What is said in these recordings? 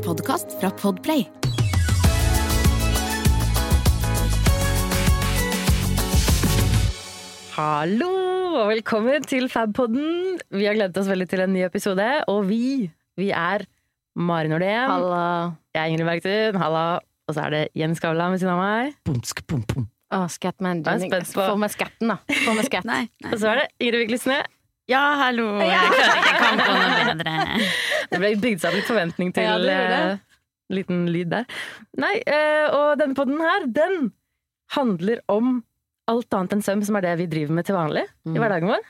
En podkast fra Podplay. Hallo og velkommen til Fabpodden. Vi har gledet oss veldig til en ny episode, og vi, vi er Mari Nordén. Halla. Jeg er Ingrid Bergtun. Halla. Og så er det Jens Skavlan ved siden av meg. Bumsk, bum, bum. Å, Scatman. Er Få med skatten, da. Få med skatt. Nei, nei. Og så er det Ingrid Viklesne. Ja, hallo. Jeg kan, ikke å på noe bedre. Det ble bygd seg opp litt forventning til Ja, det det. eh, liten lyd der. Nei, eh, og denne podden her, den handler om alt annet enn søvn, som er det vi driver med til vanlig Mm. i hverdagen vår.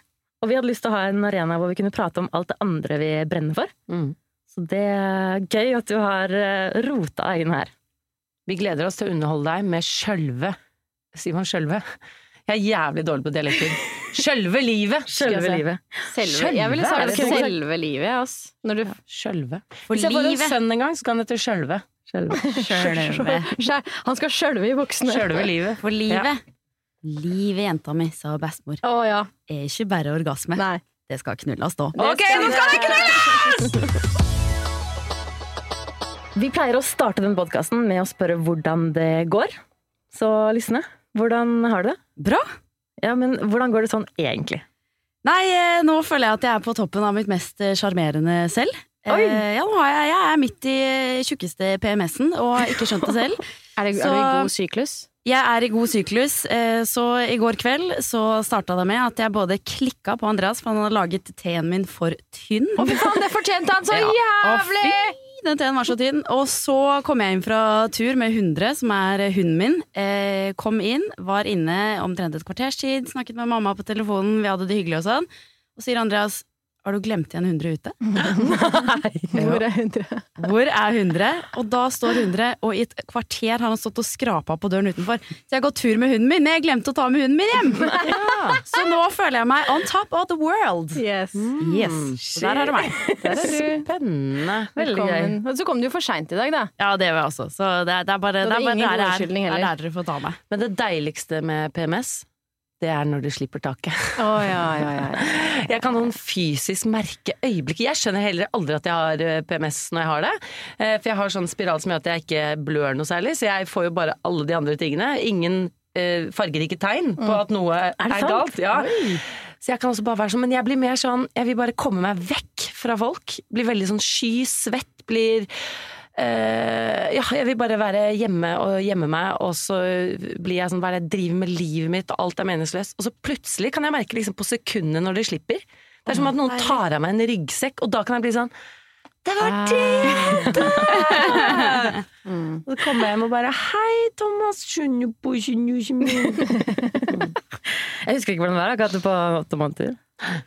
Og vi hadde lyst til å ha en arena hvor vi kunne prate om alt det andre vi brenner for. Mm. Så det er gøy at du har eh, rota deg inn her. Vi gleder oss til å underholde deg med sjølve Sier man sjølve? Jeg er jævlig dårlig på dialekter. Sjølve livet! Sjølve livet. Selve, jeg ville Sjølve? sagt det selve livet, ass. Når du Sjølve. For Hvis jeg får en sønn en gang, så kan han hete Sjølve. Sjølve. Han skal sjølve i buksene. Sjølve livet. For livet. Livet, jenta mi, sa bestemor, Å ja. er ikke bare orgasme. Nei. Det skal knulles da. Ok, nå skal det knulles! Vi pleier å starte den podkasten med å spørre hvordan det går. Så Lysne, hvordan har du det? Bra. Ja, men hvordan går det sånn egentlig? Nei, eh, nå føler jeg at jeg er på toppen av mitt mest eh, sjarmerende selv. Oi. Eh, ja, nå har jeg, jeg er midt i tjukkeste PMS-en og har ikke skjønt det selv. Er, det, Så- er du i god syklus? Jeg er i god syklus, så i går kveld så starta det med at jeg både klikka på Andreas, for han hadde laget teen min for tynn. Å, fy faen, det fortjente han så Ja. jævlig! Fy, Den teen var så tynn. Og så kom jeg inn fra tur med 100, som er hunden min. Eh, kom inn, var inne omtrent et kvarters tid, snakket med mamma på telefonen, vi hadde det hyggelig og sånn. Og sier Andreas har du glemt igjen 100 ute? Hvor er 100? Hvor er 100? Og da står 100, og i et kvarter har han stått og skrapa på døren utenfor. Så jeg har gått tur med hunden min, men jeg glemte å ta med hunden min hjem! Så nå føler jeg meg on top of the world. Yes. Yes, Så der har du meg. Er. Spennende. Veldig gøy. Velkommen. Og så kom du jo for seint i dag, da. Ja, det var jeg også. Så det er, det er bare det er bare ingen der, er, er der dere får ta meg. Men det deiligste med PMS, det er når du slipper taket. Å ja, ja, ja. Jeg kan noen fysisk merke øyeblikket. Jeg skjønner heller aldri at jeg har eh, PMS når jeg har det. Eh, For jeg har sånn spiral som gjør at jeg ikke blør noe særlig, så jeg får jo bare alle de andre tingene. Ingen eh, fargerike tegn på at noe er, er, galt. Ja. Så jeg kan også bare være sånn, men jeg blir mer sånn Jeg vil bare komme meg vekk fra folk. Blir veldig sånn sky, svett, blir ja, jeg vil bare være hjemme og gjemme meg, og så blir jeg sånn Hva er det jeg driver med livet mitt, og alt er meningsløst. Og så plutselig kan jeg merke liksom på sekundet når det slipper. Det er som at noen tar av meg en ryggsekk, og da kan jeg bli sånn Det var det, da! Mm. Og så kommer jeg hjem og bare Hei, Thomas. skjønner på, skjønner ikke mer». Jeg husker ikke hvordan det var. akkurat på åtte måneder.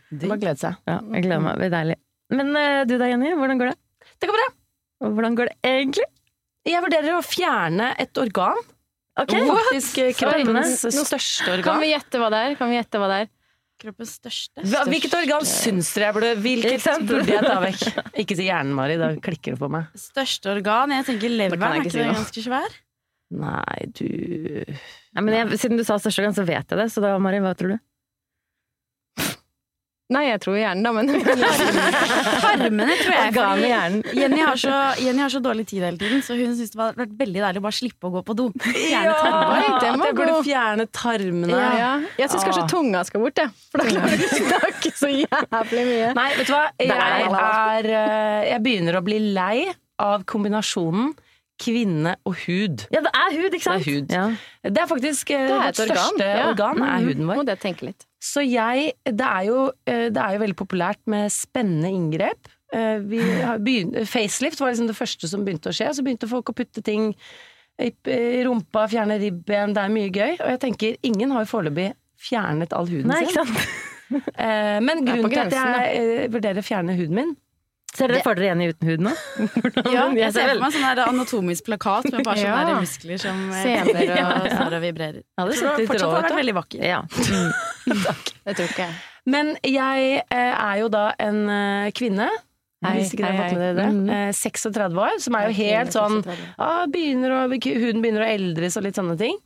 Det bare glede seg. Ja, jeg gleder meg. Det blir deilig. Men eh, du da, Jenny? Hvordan går det? Det går bra. Hvordan går det egentlig? Jeg vurderer å fjerne et organ. Ok, Faktisk eh, kroppens Nå- største Kan organ. vi gjette hva det er? Kan vi gjette hva det er? Kroppens største. største. Hvilket organ syns dere jeg burde Hvilket burde jeg ta vekk? Ikke si hjernen, Mari. Da klikker det på meg. Største organ? Jeg tenker leveren. jeg Er ikke den ganske svær? Nei, du Nei, men jeg, Siden du sa største organ, så vet jeg det. Så da, Mari, hva tror du? Nei, jeg tror hjernen, da, men Tarmene, tror jeg. Organ i hjernen. Jenny har, så, Jenny har så dårlig tid hele tiden, så hun syntes det hadde vært veldig deilig å bare slippe å gå på do. Fjerne tarmene. Ja, det må jeg burde fjerne tarmene. ja. Jeg syns kanskje Ah. tunga skal bort, jeg. For da klarer du ikke snakke så jævlig mye. Nei, vet du hva? Jeg, er, eh, jeg begynner å bli lei av kombinasjonen kvinne og hud. Ja, det er hud, ikke sant? Det er hud. Ja. Det er faktisk eh, Det er vårt organ. største Ja. organ, er Mhm. huden vår. Må det tenke litt. Så jeg Det er jo, eh, det er jo veldig populært med spennende inngrep. Eh, Vi har begynt, facelift var liksom det første som begynte å skje. Så begynte folk å putte ting i rumpa, fjerne ribben. Det er mye gøy. Og jeg tenker, ingen har jo foreløpig fjernet all huden Nei, ikke sin. Eh, Men grunnen til at jeg vurderer å fjerne huden min Ser dere for dere i uten hud nå? Ja, Jeg ser for meg sånn anatomisk plakat med bare sånne Ja. muskler som eh, Sener og- ja, og vibrerer. Ja, det tror setter fortsatt har vært veldig vakker. Ja. Det tror ikke jeg. Men jeg eh, er jo da en eh, kvinne. Hei, hvis ikke dere har fått med dere det. Mm. 36 år, som er jo helt sånn ah, begynner å, Huden begynner å eldres og litt sånne ting.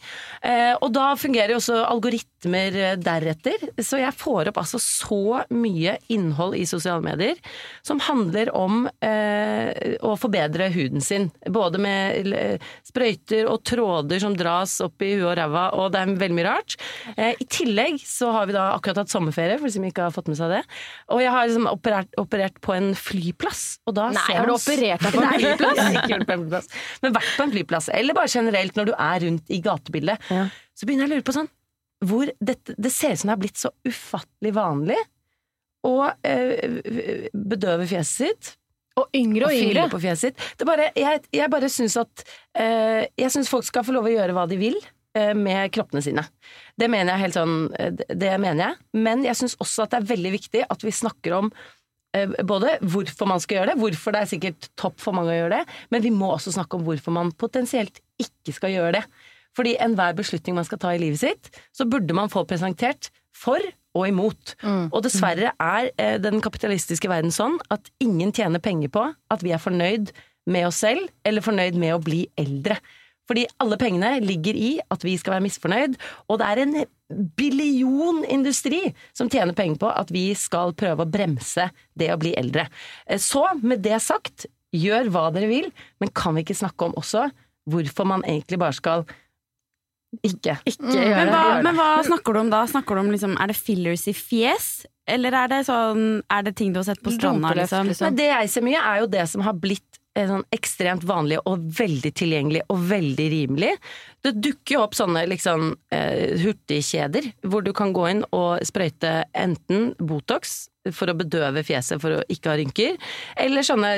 Eh, og da fungerer jo også algoritmer eh, deretter. Så jeg får opp altså så mye innhold i sosiale medier som handler om eh, å forbedre huden sin. Både med eh, sprøyter og tråder som dras opp i huet og ræva, og det er veldig mye rart. Eh, I tillegg så har vi da akkurat hatt sommerferie, for de som ikke har fått med seg det. Og jeg har liksom operert, operert på en flyplass. Og da Nei, ser har du operert deg på en flyplass? ikke gjort på en flyplass. Men vært på en flyplass. Eller bare generelt når du er rundt i gatebildet. Ja. Så begynner jeg å lure på sånn hvor dette, Det ser ut som det har blitt så ufattelig vanlig å eh, bedøve fjeset sitt. Og yngre og og yngre. på fjeset sitt. Det bare, jeg, jeg bare syns at eh, Jeg syns folk skal få lov å gjøre hva de vil eh, med kroppene sine. Det mener jeg helt sånn eh, det- Det mener jeg. Men jeg syns også at det er veldig viktig at vi snakker om eh, både hvorfor man skal gjøre det, hvorfor det er sikkert topp for mange å gjøre det, men vi må også snakke om hvorfor man potensielt ikke skal gjøre det. Fordi enhver beslutning man skal ta i livet sitt, så burde man få presentert for og imot. Mm. Og dessverre er eh, den kapitalistiske verden sånn at ingen tjener penger på at vi er fornøyd med oss selv, eller fornøyd med å bli eldre. Fordi alle pengene ligger i at vi skal være misfornøyd, og det er en billion industri som tjener penger på at vi skal prøve å bremse det å bli eldre. Eh, Så, med det sagt, gjør hva dere vil, men kan vi ikke snakke om også hvorfor man egentlig bare skal ikke Ikke gjør Men hva, det. men hva snakker du om da? Snakker du om liksom, Er det fillers i fjes? Eller er det sånn Er det ting du har sett på stranda, liksom? liksom. Det jeg ser mye, er jo det som har blitt sånn ekstremt vanlig og veldig tilgjengelig og veldig rimelig. Det dukker jo opp sånne liksom eh, hurtigkjeder hvor du kan gå inn og sprøyte enten Botox for å bedøve fjeset for å ikke ha rynker, eller sånne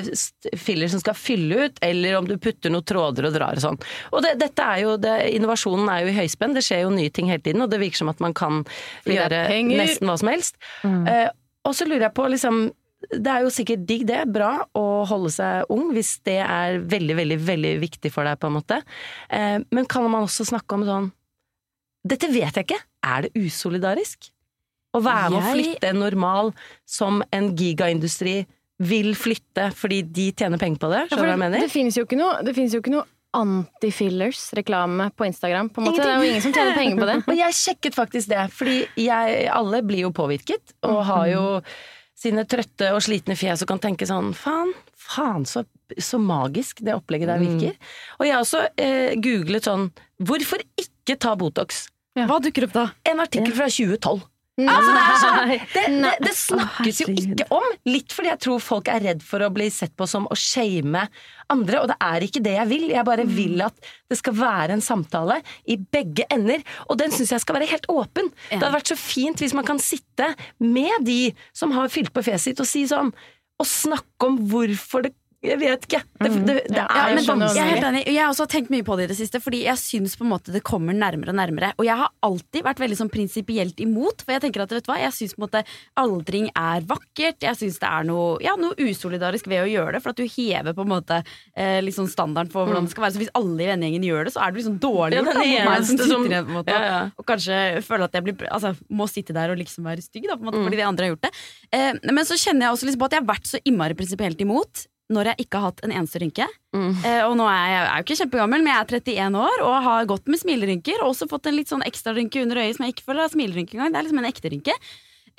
filler som skal fylle ut, eller om du putter noen tråder og drar og sånn. Og det, dette er jo det, Innovasjonen er jo i høyspenn, det skjer jo nye ting hele tiden, og det virker som at man kan gjøre nesten hva som helst. Mm. Eh, og så lurer jeg på, liksom Det er jo sikkert digg det, bra å holde seg ung hvis det er veldig, veldig, veldig viktig for deg, på en måte. Eh, men kan man også snakke om sånn Dette vet jeg ikke, er det usolidarisk? Å være med å flytte en normal som en gigaindustri vil flytte fordi de tjener penger på det? Skjønner du ja, hva jeg mener? Det finnes jo ikke noe, noe anti-fillers-reklame på Instagram. På en måte. Det er jo ingen som tjener penger på det. Og jeg sjekket faktisk det, fordi jeg, alle blir jo påvirket, og har jo sine trøtte og slitne fjes og kan tenke sånn faen, faen så, så magisk det opplegget der virker. Og jeg har også eh, googlet sånn hvorfor ikke ta Botox? Hva dukker opp da? En artikkel fra 2012. Nei. Altså, det, sånn, det, det, det snakkes jo ikke om, litt fordi jeg tror folk er redd for å bli sett på som å shame andre, og det er ikke det jeg vil. Jeg bare vil at det skal være en samtale i begge ender, og den syns jeg skal være helt åpen. Det hadde vært så fint hvis man kan sitte med de som har fylt på fjeset sitt, og si sånn og snakke om hvorfor det Jeg vet ikke. Det, det, det er Ja, du jeg er helt enig. Jeg har også tenkt mye på det i det siste, fordi jeg syns på en måte det kommer nærmere og nærmere. Og jeg har alltid vært veldig sånn prinsipielt imot, for jeg tenker at vet du hva, jeg syns på en måte aldring er vakkert. Jeg syns det er noe, ja, noe usolidarisk ved å gjøre det, for at du hever på en måte eh, liksom standarden for hvordan det skal være. Så hvis alle i vennegjengen gjør det, så er det liksom dårlig Ja, gjort. mot meg som sitter som- igjen, på en måte, Ja, ja. Og kanskje føler at jeg blir, altså, må sitte der og liksom være stygg, da, på en måte, Mm. fordi de andre har gjort det. Eh, men så kjenner jeg også liksom på at jeg har vært så innmari prinsipielt imot når jeg ikke har hatt en eneste rynke. Mm. Eh, og nå er jeg, jeg er jo ikke kjempegammel, men jeg er 31 år og har gått med smilerynker. Og også fått en litt sånn ekstra rynke under øyet som jeg ikke føler er smilerynke engang. Det er liksom en ekte rynke.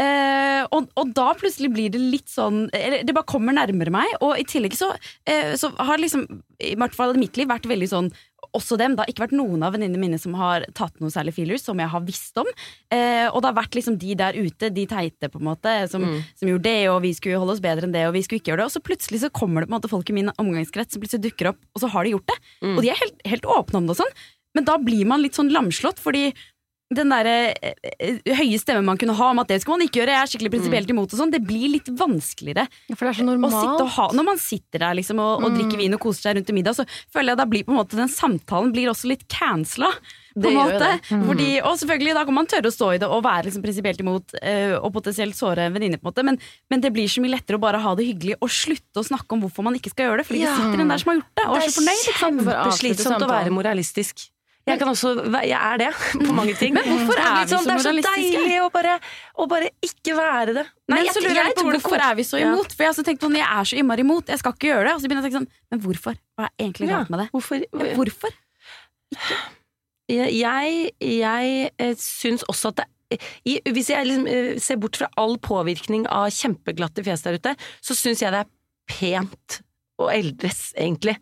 Eh, og, og da plutselig blir det litt sånn eller Det bare kommer nærmere meg. Og i tillegg så, eh, så har liksom, i hvert fall mitt liv, vært veldig sånn også dem. Det har ikke vært noen av venninnene mine som har tatt noe særlig fillers, som jeg har visst om. Eh, og det har vært liksom de der ute, de teite, på en måte, som, som gjorde det, og vi skulle holde oss bedre enn det, og vi skulle ikke gjøre det. Og så plutselig så kommer det på en måte folk i min omgangskrets som plutselig dukker opp, og så har de gjort det. Og de er helt, helt åpne om det og sånn. Men da blir man litt sånn lamslått, fordi den der eh, eh, høye stemmen man kunne ha om at det skal man ikke gjøre, jeg er skikkelig prinsipielt imot og sånn, det blir litt vanskeligere For det er så å sitte og normalt. ha Når man sitter der liksom og, og drikker vin og koser seg rundt i middag, så føler jeg da blir på en måte den samtalen blir også litt cancela. På Det en måte. det. Fordi, og selvfølgelig, da kan man tørre å stå i det og være liksom prinsipielt imot eh, og potensielt såre en venninne, på en måte, men, men det blir så mye lettere å bare ha det hyggelig og slutte å snakke om hvorfor man ikke skal gjøre det. Fordi Ja. det sitter en der som har gjort det, og er så fornøyd. Sant? For å kjempeslitsomt å være moralistisk. Jeg, kan også, jeg er det på mange ting. Men hvorfor er vi så moralistiske? Det er så deilig å bare, å bare ikke være det. Nei, men så lurer jeg på hvorfor er vi så imot? For jeg har tenkt sånn, jeg er så innmari imot, jeg skal ikke gjøre det. Og så begynner jeg å tenke sånn, men hvorfor? Hva er egentlig galt med det? Hvorfor? Ja, hvorfor? Jeg, jeg eh, syns også at det i, Hvis jeg liksom, eh, ser bort fra all påvirkning av kjempeglatte fjes der ute, så syns jeg det er pent og eldres, egentlig.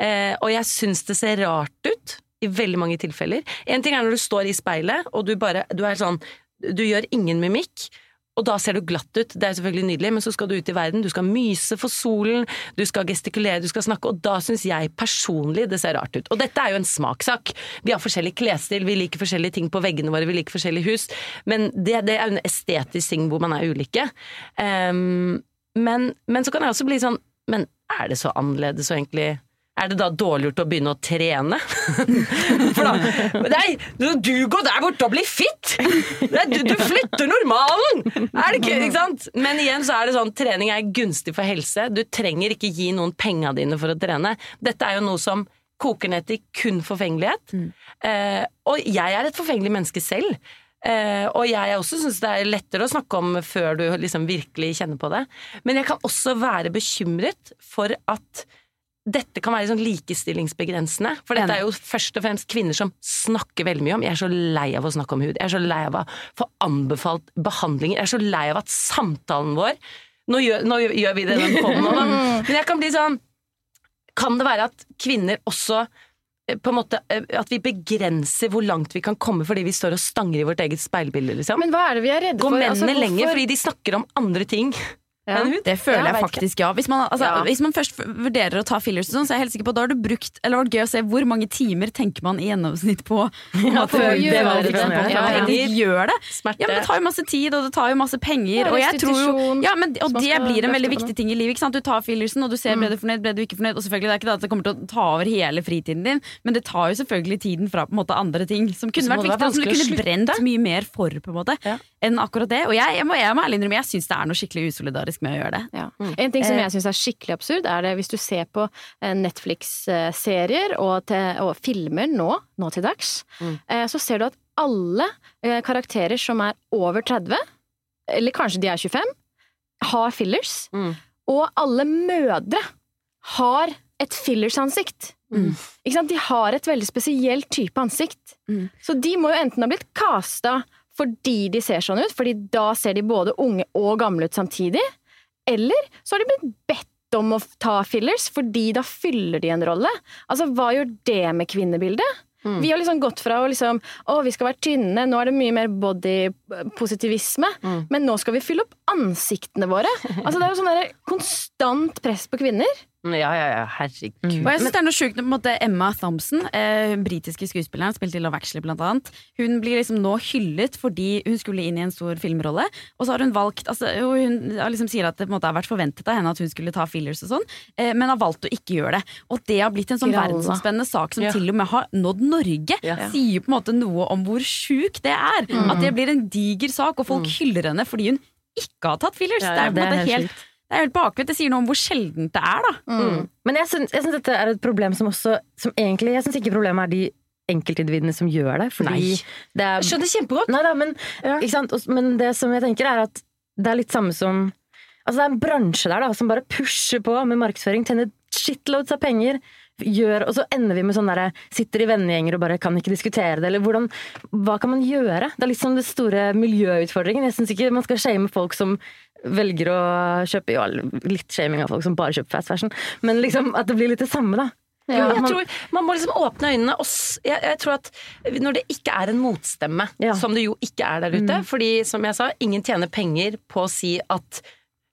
Eh, og jeg syns det ser rart ut i veldig mange tilfeller. En ting er når du står i speilet, og du bare Du er sånn Du gjør ingen mimikk. Og da ser du glatt ut, det er selvfølgelig nydelig, men så skal du ut i verden, du skal myse for solen, du skal gestikulere, du skal snakke, og da syns jeg personlig det ser rart ut. Og dette er jo en smakssak. Vi har forskjellig klesstil, vi liker forskjellige ting på veggene våre, vi liker forskjellige hus, men det, det er jo en estetisk ting hvor man er ulike. Um, men, men så kan jeg også bli sånn, men er det så annerledes og egentlig er det da dårlig gjort å begynne å trene? For da Nei, du går der borte og blir fit! Nei, du, du flytter normalen! Er det ikke, ikke sant? Men igjen så er det sånn, trening er gunstig for helse. Du trenger ikke gi noen penga dine for å trene. Dette er jo noe som koker ned til kun forfengelighet. Eh, og jeg er et forfengelig menneske selv. Eh, og jeg også syns det er lettere å snakke om før du liksom virkelig kjenner på det. Men jeg kan også være bekymret for at dette kan være sånn likestillingsbegrensende. For dette er jo først og fremst kvinner som snakker veldig mye om Jeg er så lei av å snakke om hud. Jeg er så lei av å få anbefalt behandlinger. Jeg er så lei av at samtalen vår Nå gjør, nå gjør vi det den poden nå, da. Men jeg kan bli sånn Kan det være at kvinner også eh, på en måte, eh, At vi begrenser hvor langt vi kan komme fordi vi står og stanger i vårt eget speilbilde, liksom? Men hva er det vi er redde Går for? mennene Altså, lenger fordi de snakker om andre ting Ja. Det føler jeg, jeg faktisk, ja. Hvis man, altså, Ja. hvis man først vurderer å ta fillers, og sånn, så er jeg helt sikker på da har du brukt Eller det har vært gøy å se hvor mange timer tenker man i gjennomsnitt på, ja, at det gjøre det, det. ja. Gjør det. Smerte. Ja, men Det tar jo masse tid, og det tar jo masse penger. Ja, og jeg tror jo ja, men, Og det blir en veldig viktig ting i livet. Ikke sant? Du tar fillersen, og du ser ble du fornøyd, ble du ikke fornøyd. Og selvfølgelig, det er ikke det at det kommer til å ta over hele fritiden din, men det tar jo selvfølgelig tiden fra på en måte andre ting som kunne vært det viktig, og som du kunne brent mye mer for, på en måte, Ja. enn akkurat det. Og jeg, jeg, må, jeg må ærlig innrømme, jeg syns det er noe skikkelig usolidarisk med å gjøre det. Ja. En ting som Eh. jeg syns er skikkelig absurd, er det hvis du ser på eh, Netflix-serier og, og filmer nå, nå til dags, Mm. eh, så ser du at alle karakterer som er over 30, eller kanskje de er 25, har fillers. Mm. Og alle mødre har et fillersansikt. Mm. De har et veldig spesielt type ansikt. Mm. Så de må jo enten ha blitt casta fordi de ser sånn ut, fordi da ser de både unge og gamle ut samtidig, eller så har de blitt bedt om å ta fillers, fordi da fyller de en rolle. Altså, hva gjør det med kvinnebildet? Mm. Vi har liksom gått fra å liksom Å, vi skal være tynne, nå er det mye mer body-positivisme. Mm. Men nå skal vi fylle opp ansiktene våre. Altså, det er jo sånn konstant press på kvinner. Ja, ja, ja, herregud. Og jeg synes det er noe sjukt når på en måte Emma Thompson, eh, britiske skuespilleren, spilte i Love Actually blant annet. Hun blir liksom nå hyllet fordi hun skulle inn i en stor filmrolle. Og så har hun valgt altså, Hun liksom sier at det på en måte har vært forventet av henne at hun skulle ta fillers og sånn, eh, men har valgt å ikke gjøre det. Og det har blitt en sånn verdensomspennende sak som Ja. til og med har nådd Norge. Ja. Sier på en måte noe om hvor sjuk det er. Mm. At det blir en diger sak, og folk hyller henne fordi hun ikke har tatt fillers. Ja, det er på en måte helt helt, det er helt bakvendt. Det sier noe om hvor sjeldent det er, da. Mm. Men jeg syns, jeg syns dette er et problem som også som egentlig, Jeg syns ikke problemet er de enkeltindividene som gjør det. Fordi Nei. det er Jeg skjønner kjempegodt. Nei da, men, Ja. ikke sant? Men det som jeg tenker er at det er litt samme som Altså det er en bransje der da, som bare pusher på med markedsføring, tjener shitloads av penger, gjør, og så ender vi med sånn derre Sitter i vennegjenger og bare kan ikke diskutere det, eller hvordan Hva kan man gjøre? Det er litt den det store miljøutfordringen. Jeg syns ikke man skal shame folk som velger å kjøpe Jo, litt shaming av folk som bare kjøper fast fashion, men liksom at det blir litt det samme, da. Ja. man- tror Man må liksom åpne øynene. Og jeg, jeg tror at Når det ikke er en motstemme, Ja. som det jo ikke er der ute Fordi som jeg sa, ingen tjener penger på å si at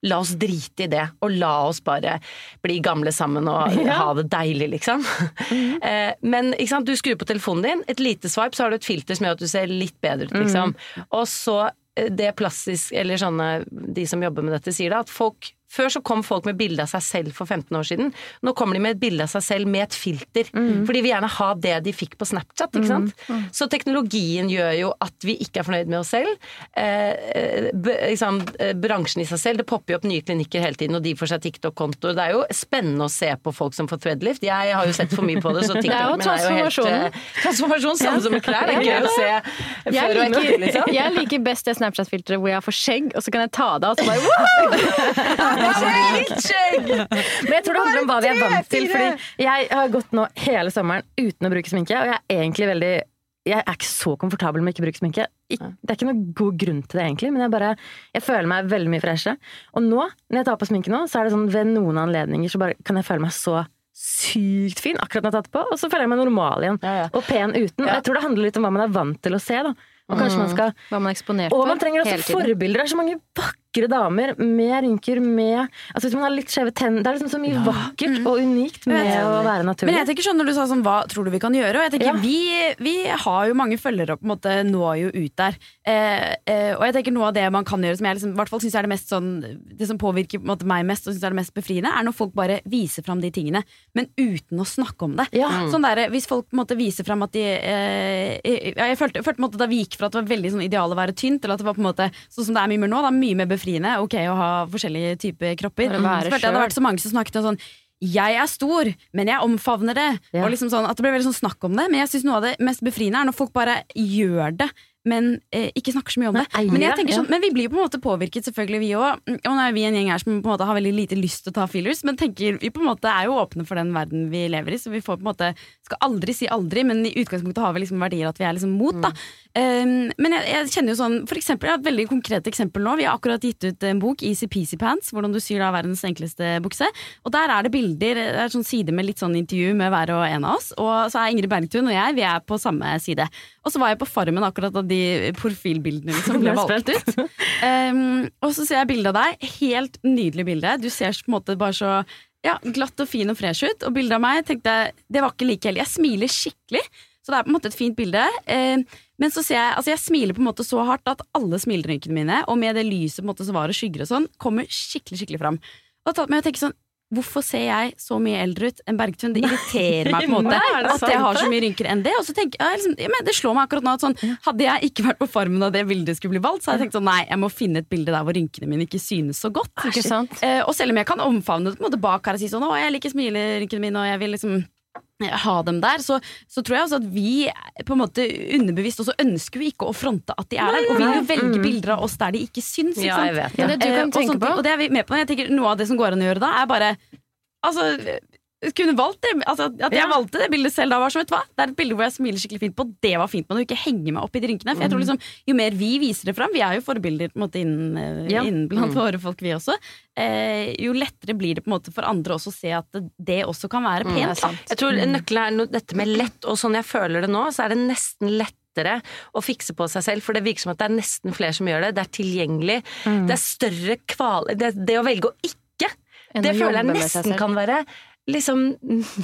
La oss drite i det, og la oss bare bli gamle sammen og Ja. ha det deilig, liksom. Eh, Men du skrur på telefonen din, et lite swipe, så har du et filter som gjør at du ser litt bedre ut, liksom. Og så det plastisk, eller sånne, de som jobber med dette, sier da, at folk før så kom folk med bilde av seg selv for 15 år siden. Nå kommer de med et bilde av seg selv med et filter. For de vil gjerne ha det de fikk på Snapchat. ikke sant? Så teknologien gjør jo at vi ikke er fornøyd med oss selv. Eh, b liksom, eh, bransjen i seg selv, det popper jo opp nye klinikker hele tiden, og de får seg TikTok-konto. Det er jo spennende å se på folk som får threadlift. Jeg har jo sett for mye på det, så Det er jo TikTok er jo helt eh, Transformasjon, samme som med klær. Det er gøy å se Jeg før og etter, liksom. jeg liker best det Snapchat-filteret hvor jeg får skjegg, og så kan jeg ta det av, og så bare wow! Men jeg tror det handler om hva vi er vant til. Fordi jeg har gått nå hele sommeren uten å bruke sminke, og jeg er egentlig veldig jeg er ikke så komfortabel med ikke å bruke sminke. Det er ikke noen god grunn til det, egentlig, men jeg bare Jeg føler meg veldig mye freshere. Og nå, når jeg tar på sminke nå, så er det sånn ved noen anledninger så bare kan jeg føle meg så sykt fin akkurat når jeg har tatt på, og så føler jeg meg normal igjen. Ja, ja. Og pen uten. Ja. jeg tror det handler litt om hva man er vant til å se, da. Og kanskje man skal Hva man er eksponert og man trenger også forbilder. Det er så mange vakre damer med rynker, med Altså Hvis man har litt skjeve tenner Det er liksom så mye vakkert og unikt med Jeg å være naturlig. Men jeg tenker sånn når du sa sånn, hva tror du vi kan gjøre? Og jeg tenker, Ja. vi, vi har jo mange følgere og på en måte når jo ut der. Eh, eh, og jeg tenker noe av det man kan gjøre som jeg liksom, hvert fall synes er det mest sånn Det som påvirker på måte, meg mest og synes er det mest befriende, er når folk bare viser fram de tingene, men uten å snakke om det. Ja. Sånn der, hvis folk på en måte viser fram at de eh, jeg følte, følte på en måte Da vi gikk fra at det var veldig sånn ideal å være tynt, til at det var på en måte sånn som det er mye mer nå, da, mye mer befriende. Ok å ha forskjellige typer kropper. Jeg det hadde vært så mange som snakket om sånn jeg er stor, men jeg omfavner det. Ja. Og liksom sånn, at det ble veldig sånn snakk om det Men jeg synes noe av det mest befriende er når folk bare gjør det, men eh, ikke snakker så mye om det. Nei, Men, jeg sånn, men vi blir jo på en måte påvirket, selvfølgelig vi òg. Og nå er vi en gjeng her som på en måte har veldig lite lyst til å ta fillers, men tenker vi på en måte er jo åpne for den verden vi lever i, så vi får på en måte Skal aldri si aldri, men i utgangspunktet har vi liksom verdier at vi er liksom mot, da. Um, men jeg, jeg kjenner jo sånn For eksempel, jeg har et veldig konkret eksempel nå. Vi har akkurat gitt ut en bok, Easy Peasy Pants, hvordan du syr da verdens enkleste bukse. Og der er det bilder, det er sånn side med litt sånn intervju med hver og en av oss. Og så er Ingrid Bergtun og jeg, vi er på samme side. Og så var jeg på Farmen akkurat da de profilbildene liksom ble valgt ut. Um, og så ser jeg bilde av deg. Helt nydelig bilde. Du ser på en måte bare så ja, glatt og fin og fresh ut. Og bildet av meg tenkte jeg, det var ikke like heldig. Jeg smiler skikkelig. Så det er på en måte et fint bilde. Um, men så ser jeg, altså jeg smiler på en måte så hardt at alle smilerynkene mine, og med det lyset på en måte som var og skygger og sånn, kommer skikkelig skikkelig fram. Og tatt meg å tenke sånn Hvorfor ser jeg så mye eldre ut enn Bergtun? Det irriterer meg på en måte Nei, at jeg har så mye rynker enn det. Og så tenker jeg, liksom, men Det slår meg akkurat nå at sånn, hadde jeg ikke vært på Farmen og det bildet skulle bli valgt, så hadde jeg tenkt sånn nei, jeg må finne et bilde der hvor rynkene mine ikke synes så godt. Ikke sant? Eh, og selv om jeg kan omfavne det på en måte bak her og si sånn å, jeg liker smilerynkene mine, og jeg vil liksom eh, ha dem der, så, så tror jeg også at vi på en måte underbevisst også ønsker vi ikke å fronte at de er der, og vi vil jo velge bilder av oss der de ikke syns. Ikke Ja, jeg vet ja. det du Eh, kan og på Og det er vi med på. Jeg tenker Noe av det som går an å gjøre da, er bare Altså, kunne valgt det. Altså, at jeg Ja. valgte det bildet selv da, var som vet du hva? Det er et bilde hvor jeg smiler skikkelig fint på. Det var fint, men å ikke henge meg opp i de rynkene. For jeg tror liksom, jo mer vi viser det fram, vi er jo forbilder på en måte innen, eh, Ja. innen blant våre folk, vi også, eh, jo lettere blir det på en måte for andre også å se at det, det også kan være er pent. sant. Jeg tror nøkkelen er no, dette med lett, og sånn jeg føler det nå, så er det nesten lettere å fikse på seg selv, for det virker som at det er nesten flere som gjør det. Det er tilgjengelig. Det er større kval... Det, det å velge å ikke, det føler jeg nesten kan være liksom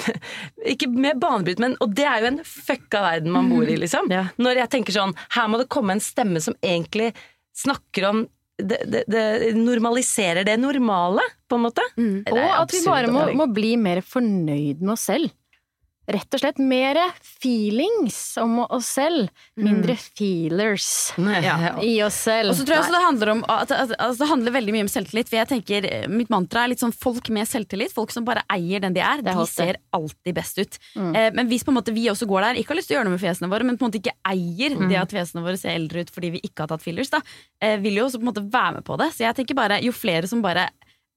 Ikke mer banebrytende, men Og det er jo en fucka verden man bor i, liksom. Ja. Når jeg tenker sånn Her må det komme en stemme som egentlig snakker om det, det, det normaliserer det normale, på en måte. Mm. Og at vi bare må, må bli mer fornøyd med oss selv. Rett og slett mer feelings om oss selv. Mindre feelers Ja. i oss selv. Og så tror jeg også det handler om altså det handler veldig mye om selvtillit. For jeg tenker, eh, Mitt mantra er litt sånn folk med selvtillit. Folk som bare eier den de er. De ser alltid best ut. Mm. men hvis på en måte vi også går der, ikke har lyst til å gjøre noe med fjesene våre, men på en måte ikke eier det at fjesene våre ser eldre ut fordi vi ikke har tatt fillers, da, eh, vil jo også på en måte være med på det. Så jeg tenker bare, jo flere som bare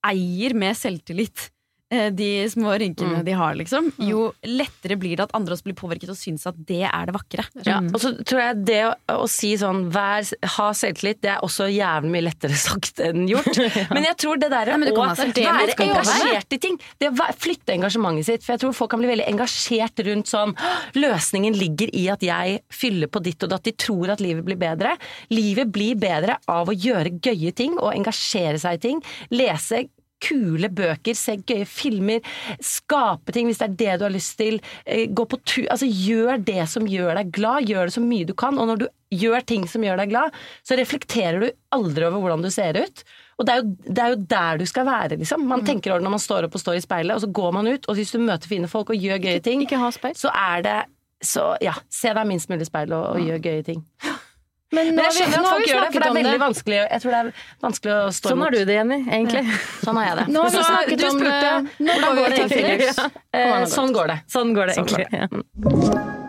eier med selvtillit eh, de små rynkene de har, liksom, jo lettere blir det at andre også blir påvirket og syns at det er det vakre. Ja, og så tror jeg det å, å si sånn vær, ha selvtillit, det er også jævlig mye lettere sagt enn gjort. Men jeg tror det der Nei, å være engasjert i ting, det å flytte engasjementet sitt, for jeg tror folk kan bli veldig engasjert rundt sånn løsningen ligger i at jeg fyller på ditt og datt, de tror at livet blir bedre. Livet blir bedre av å gjøre gøye ting og engasjere seg i ting. Lese kule bøker, se gøye filmer, skape ting hvis det er det du har lyst til. eh, Gå på tur Altså gjør det som gjør deg glad, gjør det så mye du kan. Og når du gjør ting som gjør deg glad, så reflekterer du aldri over hvordan du ser ut. Og det er jo, det er jo der du skal være, liksom. Man tenker over når man står opp og står i speilet, og så går man ut, og hvis du møter fine folk og gjør gøye ting, så er det så ja, se deg minst mulig i speilet og, og gjør gøye ting. Men, Men jeg skjønner at folk gjør det, for det er veldig veldig vanskelig Jeg tror det er vanskelig å stå Sånn har du det, Jenny, egentlig. Sånn har jeg det. Nå har vi snakket om det. Nå hvordan går det egentlig? Eh, sånn går det. Sånn går det Sånn egentlig. Ja.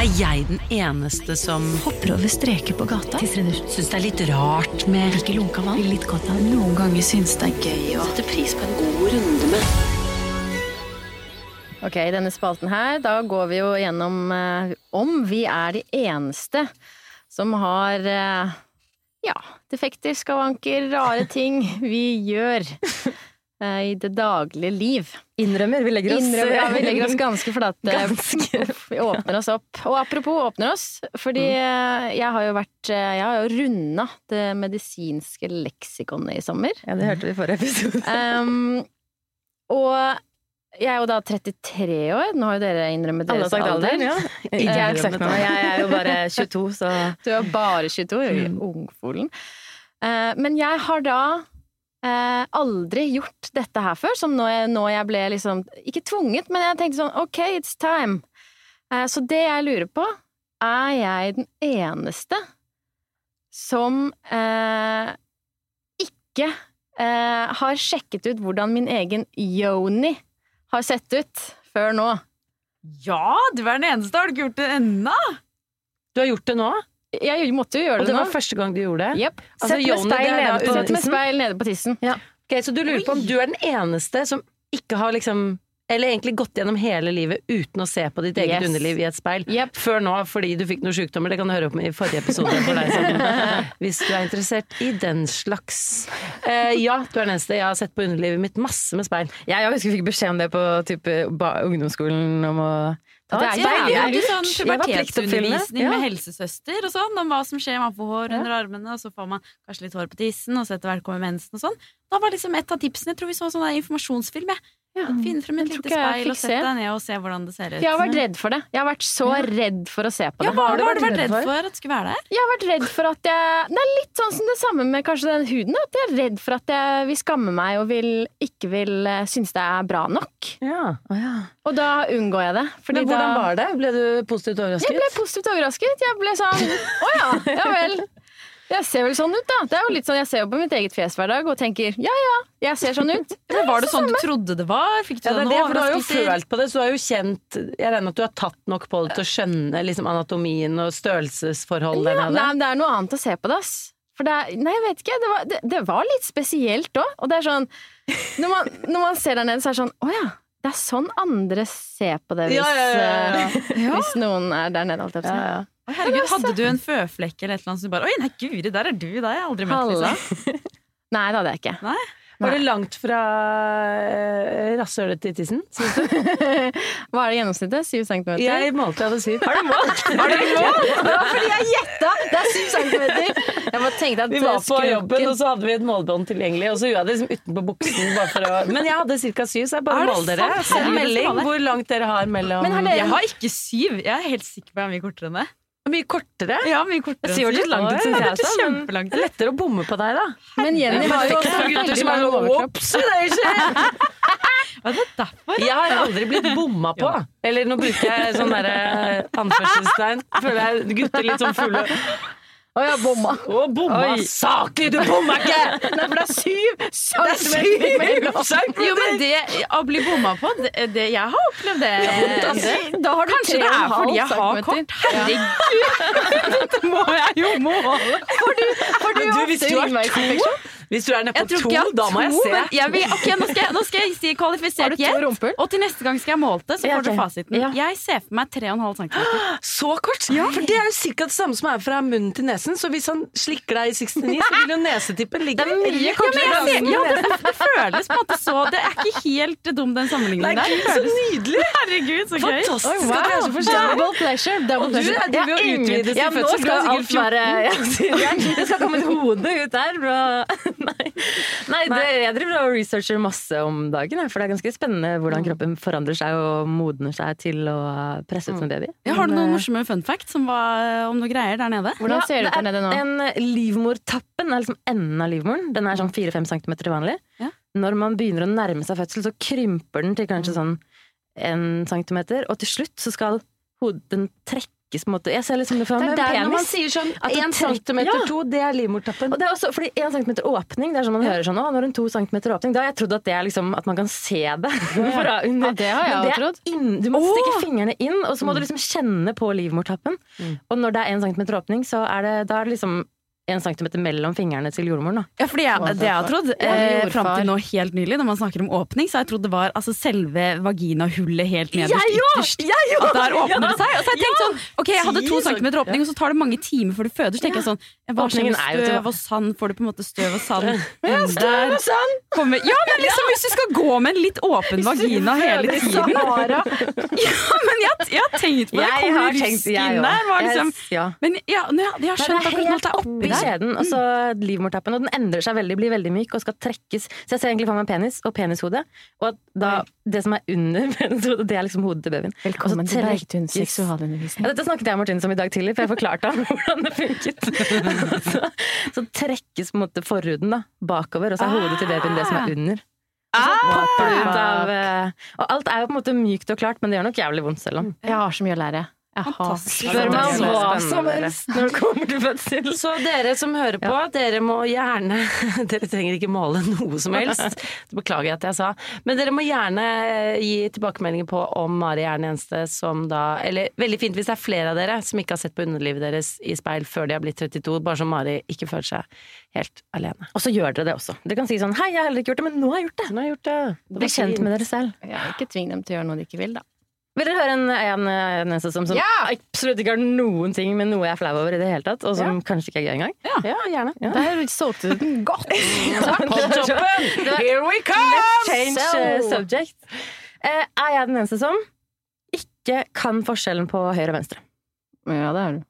Er jeg den eneste som Hopper over streker på gata. syns det er litt rart med Ikke lunka vann. Litt godt av. Noen ganger syns det er gøy å sette pris på en god runde med. Ok, i denne spalten her, da går vi jo gjennom eh, om vi er de eneste som har eh, ja, defekter, skavanker, rare ting vi gjør i det daglige liv. Innrømmer. Vi legger oss Innrømmer, ja, vi legger oss ganske flate. Ganske. Vi åpner oss opp. Og apropos åpner oss, fordi Mm. eh, jeg har jo vært eh, Jeg har jo runda det medisinske leksikonet i sommer. Ja, det hørte vi i forrige episode. Um, og jeg er jo da 33 år. Nå har jo dere innrømmet deres alder. alder. ja. Jeg noe. Jeg er jo bare 22, så Du er bare 22, Mm. ungfolen. Eh, men jeg har da eh, aldri gjort dette her før, som nå jeg, nå jeg ble liksom Ikke tvunget, men jeg tenkte sånn ok, it's time. Eh, så det jeg lurer på, er jeg den eneste som eh, ikke eh, har sjekket ut hvordan min egen yoni har sett ut før nå? Ja, du er den eneste. Har du ikke gjort det ennå? Du har gjort det nå? Jeg måtte jo gjøre det nå. Og det var nå. første gang du gjorde det? Yep. Altså, Sett med speil nede på- Sett med speil nede på tissen. Ok, Så du lurer på om du er den eneste som ikke har liksom Eller egentlig gått gjennom hele livet uten å se på ditt eget Yes. underliv i et speil. Yep. Før nå, fordi du fikk noen sykdommer. Det kan du høre om i forrige episode for deg som, hvis du er interessert i den slags. Eh, ja, du er den eneste. Jeg har sett på underlivet mitt masse med speil. Jeg husker vi fikk beskjed om det på type, ba, ungdomsskolen om å Det er jævlig lurt. sånn pubertetsundervisning Ja. med helsesøster og sånn, om hva som skjer, man får hår under armene, og så får man kanskje litt hår på tissen, og så etter hvert kommer mensen og sånn. Da var liksom et av tipsene, jeg tror vi så sånn informasjonsfilm, jeg. Finn frem et lite speil og sett deg ned og se hvordan det ser ut. Jeg har vært redd for det. Jeg har vært så redd for å se på Ja, det. hva har du vært redd for at det skulle være der? Jeg har vært redd for at jeg Det er litt sånn som det samme med kanskje den huden. At jeg er redd for at jeg vil skamme meg og vil, ikke vil eh, synes det er bra nok. Ja. Og da unngår jeg det. Fordi Men hvordan da, var det? Ble du positivt overrasket? Jeg ble positivt overrasket. Jeg ble sånn Å ja, ja vel. Jeg ser vel sånn ut, da. Det er jo litt sånn, Jeg ser jo på mitt eget fjes hver dag og tenker ja ja, jeg ser sånn ut. Men var det sånn du trodde det var? Fikk du Ja, det er noen det, for du har jo følt på det, så du har jo kjent Jeg regner med at du har tatt nok på det til å skjønne liksom, anatomien og størrelsesforholdet Ja, nei, men det er noe annet å se på det, ass. For det er, nei, jeg vet ikke. Det var, det, det var litt spesielt òg. Og det er sånn når man, når man ser der nede, så er det sånn Å ja. Det er sånn andre ser på det hvis, Ja, ja, ja, ja. eh, hvis noen er der nede. Alt si. Ja, ja. Herregud, hadde du en føflekk eller et eller annet som du bare Oi, nei, guri, der er du! Det har jeg aldri møtt. Liksom. Nei, det hadde jeg ikke. Nei? Var det langt fra uh, rasshølet til tissen? Hva er det gjennomsnittet? Syv centimeter? Jeg målte, jeg hadde syv. Har du målt? Har du målt? Det var fordi jeg gjetta! Det er syv centimeter! Jeg bare tenkte at Vi var på jobben, og så hadde vi et målebånd tilgjengelig, og så gjorde jeg det liksom utenpå buksen. Bare for å... Men jeg hadde ca. syv, så jeg bare Er det mål dere. Send melding hvor langt dere har mellom Men har dere- Jeg har ikke syv. Jeg er helt sikker på at jeg er mye kortere enn det. Mye kortere. Ja, mye kortere Det hørtes langt ut, syns jeg. Det også, er men. Det er lettere å bomme på deg, da. Men Jenny har jo også gutter som er sånn. Ops, Hva er det derfor? Jeg har aldri blitt bomma på. Eller nå bruker jeg sånn derre anførselstegn. Føler jeg gutter litt sånn fulle. Å ja, bomma. Å, bomma Oi. saklig! Du bomma ikke! Nei, for det er syv er centimeter mellom. Jo, men det å bli bomma på, det, det Jeg har opplevd det. det. Da har du Kanskje det er fordi jeg har kort. Herregud! Dette må jeg jo måle. Har du, har du, du, hvis du har ringveisinfeksjon. Hvis du er nede på to, jeg da må jeg se. jeg vil, ok, nå, skal jeg, nå skal jeg si kvalifisert gjett. Og til neste gang skal jeg måle det, så Ja, får du fasiten. Ja. Jeg ser for meg 3,5 cm. Så kort? For det er jo ca. det samme som er fra munnen til nesen. Så hvis han slikker deg i 69, så vil jo nesetippen ligge Det er mye kortere. Ja, men jeg ser- ja, det, det føles på en måte så Det er ikke helt dum, den Nei, sammenligningen der. gud, Det så nydelig! Herregud, så gøy. Fantastisk at vi er så forskjellig. Double pleasure. Double Og du du er- jo utvide sin fødsel. Du er skal sikkert alt være 14. ja, Det skal komme et hode ut der. Nei, det, jeg driver og researcher masse om dagen, for det er ganske spennende hvordan kroppen forandrer seg og modner seg til å presse ut som baby. Ja, har du noen eh, morsomme fun fact om, om noe greier der nede? Hvordan ser det ut der nede nå? En livmortappen er liksom enden av livmoren. Den er sånn 4-5 cm vanlig. Ja. Når man begynner å nærme seg fødsel, så krymper den til kanskje sånn en centimeter, og til slutt så skal hodet den trekkes på en måte Jeg ser liksom det Det meg er med der når man sier sånn At en én centimeter Ja. to, det er livmortappen. Og det er også fordi en centimeter åpning, det er sånn man hører sånn Å, når en to centimeter åpning, da har jeg trodd at det er liksom at man kan se det. Ja, under. Ja, det har jeg det er trodd. Inn, du må stikke fingrene inn, og så må du liksom kjenne på livmortappen. Og når det er en centimeter åpning, så er det, da er det liksom 1 centimeter mellom fingrene til jordmoren. Da. Ja, fordi jeg, det jeg har trodd, eh, fram til nå helt nylig, når man snakker om åpning, så har jeg trodd det var altså, selve vaginahullet helt nederst Jeg ytterst. At der åpner det seg. Og så har jeg tenkt sånn Ok, jeg hadde to centimeter åpning, og så tar det mange timer før du føder. Så tenker jeg sånn Hva skjer med støv og sand? Får du på en måte støv og sand? Ja, støv og kommer, ja, men liksom hvis du skal gå med en litt åpen vagina hele tiden Ja, men jeg, jeg har tenkt på det. Jeg Kommer rusken jeg der? Liksom, Jeg- ja. men ja, jeg, jeg har skjønt akkurat nå at det er oppi der. Skjeden, og så livmortappen. Og den endrer seg veldig, blir veldig myk og skal trekkes. Så jeg ser egentlig for meg penis og penishode. Og da, det som er under penishodet, det er liksom hodet til babyen. Velkommen til trekkes- seksualundervisning. Ja, dette snakket jeg og Martine om i dag tidlig, for jeg forklarte ham hvordan det funket. så, så trekkes på en måte forhuden da, bakover, og så er hodet til babyen det som er under. Og så ut av eh, Og alt er jo på en måte mykt og klart, men det gjør nok jævlig vondt selv om. Jeg har så mye å lære. Fantastisk. så Spør meg om hva som helst når det kommer til fødsel. Så dere som hører på, dere må gjerne Dere trenger ikke måle noe som helst. Det beklager jeg at jeg sa. Men dere må gjerne eh, gi tilbakemeldinger på om Mari er den eneste som da Eller veldig fint hvis det er flere av dere som ikke har sett på underlivet deres i speil før de har blitt 32, bare så Mari ikke føler seg helt alene. Og så gjør dere det også. Dere kan si sånn 'hei, jeg har heller ikke gjort det, men nå har jeg gjort det'. Nå har jeg gjort det. Det Bli kjent med dere selv. Ja, ikke tving dem til å gjøre noe de ikke vil, da. Vil dere høre en, en, en som, som absolutt ikke har noen ting med noe jeg er flau over i det hele tatt, og som kanskje ikke er gøy engang? Ja, gjerne. Der solgte du den godt. Here we come! Let's change uh, subject. Uh, er jeg den eneste som ikke kan forskjellen på høyre og venstre? Ja, det er du.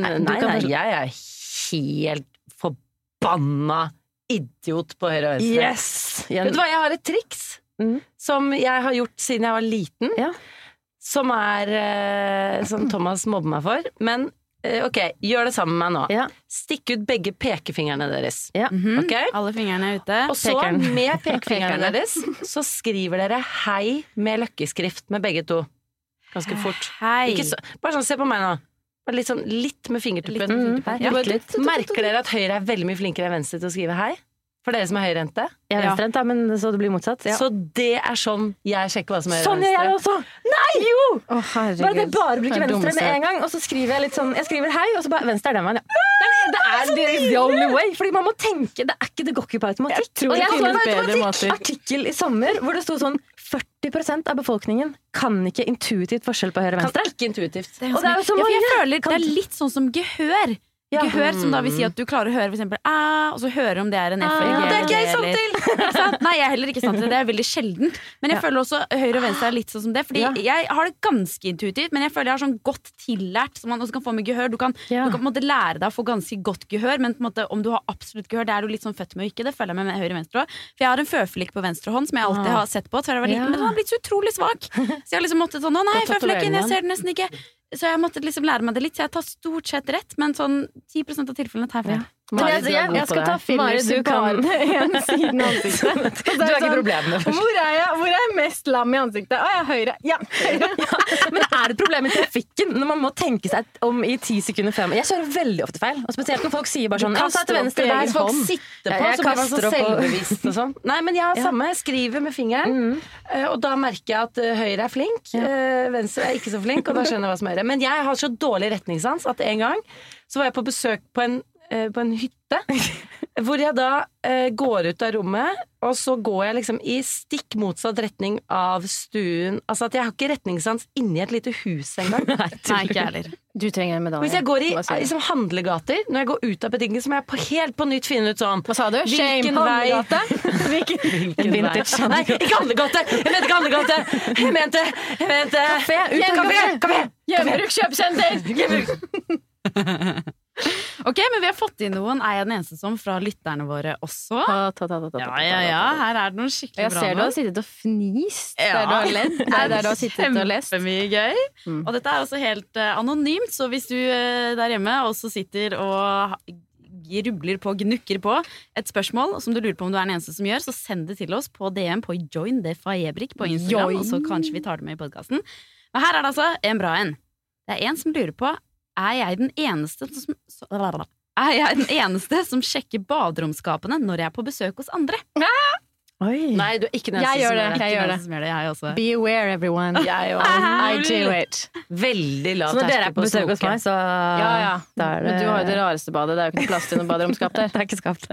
Nei, du nei, nei, jeg er helt forbanna idiot på høyre og venstre. Yes! Vet du hva, jeg har et triks Mhm. som jeg har gjort siden jeg var liten. Ja. Som er eh, Som Thomas mobber meg for. Men eh, ok, gjør det sammen med meg nå. Ja. Stikk ut begge pekefingrene deres. Ja. Ok? Alle fingrene er ute. Og så, Pekeren. med pekefingrene deres, så skriver dere 'hei' med løkkeskrift med begge to. Ganske fort. Hei. Ikke så, bare sånn, se på meg nå. Bare litt, sånn, litt med fingertuppen. Litt med fingertuppen. Ja. Merker dere at høyre er veldig mye flinkere enn venstre til å skrive 'hei'? For dere som er høyrehendte. Jeg er venstrehendt, ja. men så det blir motsatt. Ja. Så det er sånn jeg sjekker hva som er høyre Sånn gjør jeg også! Nei! Jo! Herregud. Bare det bare bruker Det er venstre med en gang, og så skriver jeg litt sånn Jeg skriver hei, og så bare venstre er den veien, ja. Det er, det er the only way. Fordi man må tenke. Det er ikke, det går ikke på automatikk. Jeg tror og det jeg så en automatikk- artikkel i sommer hvor det sto sånn 40% av befolkningen kan ikke intuitivt forskjell på høyre og Kan ikke intuitivt. Og det er jo så ja, jeg føler det er litt sånn som gehør. Ja. Gehør som da vil si at du klarer å høre f.eks. æ, og så hører om det er en F eller G. Ja, det er ikke jeg sånn eller- Nei, jeg er heller ikke sant til det. Det er veldig sjeldent. Men jeg Ja. føler også høyre og venstre er litt sånn som det. Fordi jeg har det ganske intuitivt, men jeg føler jeg har sånn godt tillært som man også kan få med gehør. Du kan, du kan på en måte lære deg å få ganske godt gehør, men måte, om du har absolutt gehør, det er du litt sånn født med og ikke. Det føler jeg med med høyre og venstre òg. For jeg har en føflekk på venstre hånd som jeg alltid Ah. har sett på så jeg var liten, men den har blitt så utrolig svak. Så jeg har liksom måttet sånn Å nei, føflekken, jeg ser den nesten ikke. Så jeg måtte liksom lære meg det litt, så jeg tar stort sett rett, men sånn 10 av tilfellene tar jeg feil. Men jeg, jeg, Jeg skal ta filmer, du kan bare en siden av ansiktet. Du har ikke med det. Hvor er jeg Hvor er jeg mest lam i ansiktet? Å, jeg er høyre. Ja, høyre. Men er det et problem i trafikken når man må tenke seg om i ti sekunder frem? Jeg kjører veldig ofte feil. Og spesielt når folk sier bare sånn ja, ta til venstre der. Folk sitter på, Ja, så blir man så kaster selvbevisst og sånn. Nei, men jeg har samme. Jeg skriver med fingeren, mm. og da merker jeg at eh, høyre er flink, eh, venstre er ikke så flink, og da skjønner jeg hva som er høyre. Men jeg har så dårlig retningssans at en gang så var jeg på besøk på en, eh, på en hytte, hvor jeg da eh, går ut av rommet, og så går jeg liksom i stikk motsatt retning av stuen. Altså at jeg har ikke retningssans inni et lite hus engang. Nei, ikke jeg heller. Du trenger en medalje. Hvis jeg går i liksom, handlegater, når jeg går ut av butikken, så må jeg på, helt på nytt finne ut sånn Hva sa du? Shame. Hvilken vei Handlegate? Hvilken Hvilken Vintage vei? Nei, ikke handlegate! Jeg mente ikke handlegate! Jeg mente, jeg mente Kafé, ut av. Kafé! Hjemmebruk kjøpesenter! Ok, men vi har fått inn noen. Er jeg den eneste som fra lytterne våre også? Ta, ta, ta, Ja, ja, ja. Her er det noen skikkelig Jeg bra ser du har sittet og fnist Ja. der du har ledd. Nei, der du har sittet og lest. Kjempemye gøy. Mm. Og dette er også helt uh, anonymt, så hvis du uh, der hjemme også sitter og rubler på, gnukker på et spørsmål som du lurer på om du er den eneste som gjør, så send det til oss på DM på Join the Fajebrik på Instagram, Join. og så kanskje vi tar det med i podkasten. Men her er det altså en bra en. Det er en som lurer på er jeg den eneste som så- er jeg den eneste som sjekker baderomsskapene når jeg er på besøk hos andre? Oi. Nei, du er ikke den eneste som gjør det. Jeg gjør det. gjør det, jeg også. Be aware, everyone. Jeg I do it. Veldig lav Så når dere er på besøk hos meg, så Ja, ja. da er det Men du har jo det rareste badet. Det er jo ikke noe plass til noe baderomsskap der. Det er ikke skapt.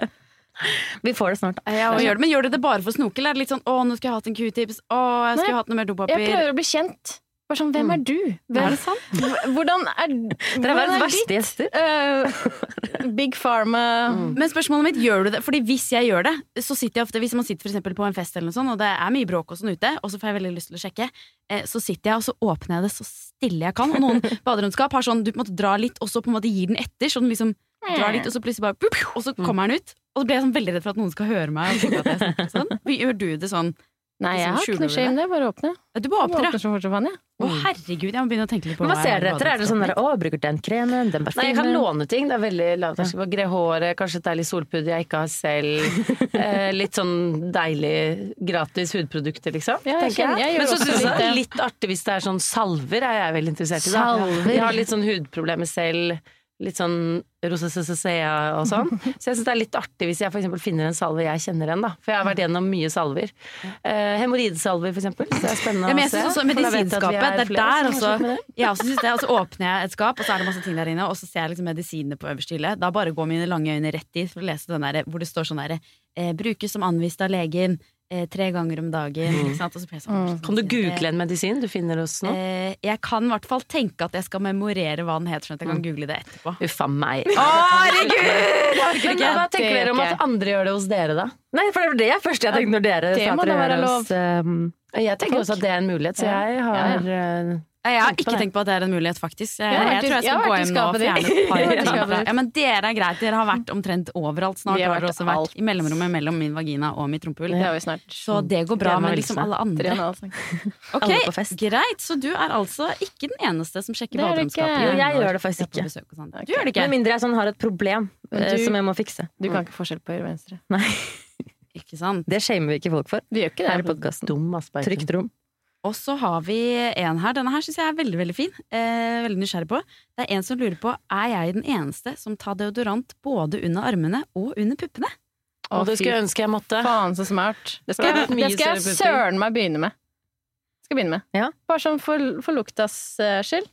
Vi får det snart. Ja, og gjør det. Men gjør du det bare for å snoke, eller er det litt sånn 'å, nå skulle jeg hatt en q-tips', 'å, jeg skulle Nei, hatt noe mer dopapir'? Jeg prøver å bli kjent. Bare sånn, hvem er du? Hvem, Er det sant? Hvordan er, Dere er verdens er verste gjester. Uh, Big Pharma Men spørsmålet mitt, gjør du det? Fordi hvis jeg gjør det, så sitter jeg ofte Hvis man sitter for på en fest eller noe sånt, og det er mye bråk og sånn ute, og så får jeg veldig lyst til å sjekke, eh, så sitter jeg og så åpner jeg det så stille jeg kan. Og noen baderomskap har sånn du på en måte drar litt, og så på en måte gir den etter. Så den liksom drar litt, og så plutselig bare pup, Og så kommer den ut. Og så blir jeg sånn veldig redd for at noen skal høre meg. Sånn. Gjør du det sånn? Nei, jeg Liksom, har ikke noe shame, det. er Bare åpne. Du bare åpner, ja. Åpner så fort som faen, jeg. Å herregud, jeg må begynne å tenke litt på Men hva jeg ser dere etter? Er det sånn der, å, bruker den kremen, den Nei, jeg kan låne ting. Det er veldig lavterskel. på Gre håret, kanskje et deilig solpudder jeg ikke har selv. Eh, litt sånn deilig gratis hudprodukter, liksom. Ja, jeg kjenner- jeg Jeg Men så syns jeg det er litt artig hvis det er sånn salver, er jeg veldig interessert i. Da. Salver? Jeg har litt sånn hudproblemer selv. Litt sånn rosacea og sånn. Så jeg syns det er litt artig hvis jeg eksempel finner en salve jeg kjenner igjen, da. For jeg har vært gjennom mye salver. Uh, Hemoroidesalver, for eksempel. Så det er spennende Ja, men jeg synes også å vi Medisinskapet, det er der også. Jeg også synes det, og så åpner jeg et skap, og så er det masse ting der inne, og så ser jeg liksom medisinene på øverste hylle. Da bare går mine lange øyne rett dit for å lese den der, hvor det står sånn derre eh, 'brukes som anvist av legen eh, tre ganger om dagen'. Ikke sant? Og så jeg sånn, Kan du google en medisin du finner hos nå? Eh, jeg kan i hvert fall tenke at jeg skal memorere hva den heter, sånn at jeg kan google det etterpå. Uffa meg. Herregud! Men hva tenker dere om at andre gjør det hos dere, da? Nei, for det var det første jeg tenkte når dere sa at dere gjør det hos um, Jeg tenker også at det er en mulighet, så jeg har eh, Jeg har ikke tenkt på at det er en mulighet, faktisk. Jeg, Jeg jeg, tror jeg skal har gå hjem nå og fjerne et par. Ja, men dere er greit. Dere har vært omtrent overalt snart. Vi har har vært også vært alt. i mellomrommet mellom min vagina og mitt rumpehull. Det har vi snart. Så det går bra med liksom alle andre. Ok, Alle på fest. Greit, så du er altså ikke den eneste som sjekker Det er ikke. Jo, jeg gjør det faktisk ikke. besøk. Du gjør det Med mindre jeg sånn har et problem eh, du- som jeg må fikse. Du kan ikke forskjell på høyre og venstre. Nei, Ikke sant? det shamer vi ikke folk for Vi gjør ikke her i podkasten. Trygt rom. Og så har vi en her. Denne her syns jeg er veldig veldig fin. Eh, veldig nysgjerrig på. Det er en som lurer på er jeg den eneste som tar deodorant både under armene og under puppene. Å, det skulle jeg ønske jeg måtte. Faen så smart. Det skal, jeg, det skal jeg søren meg begynne med. Skal begynne med. Ja. Bare sånn for, for luktas eh, skyld.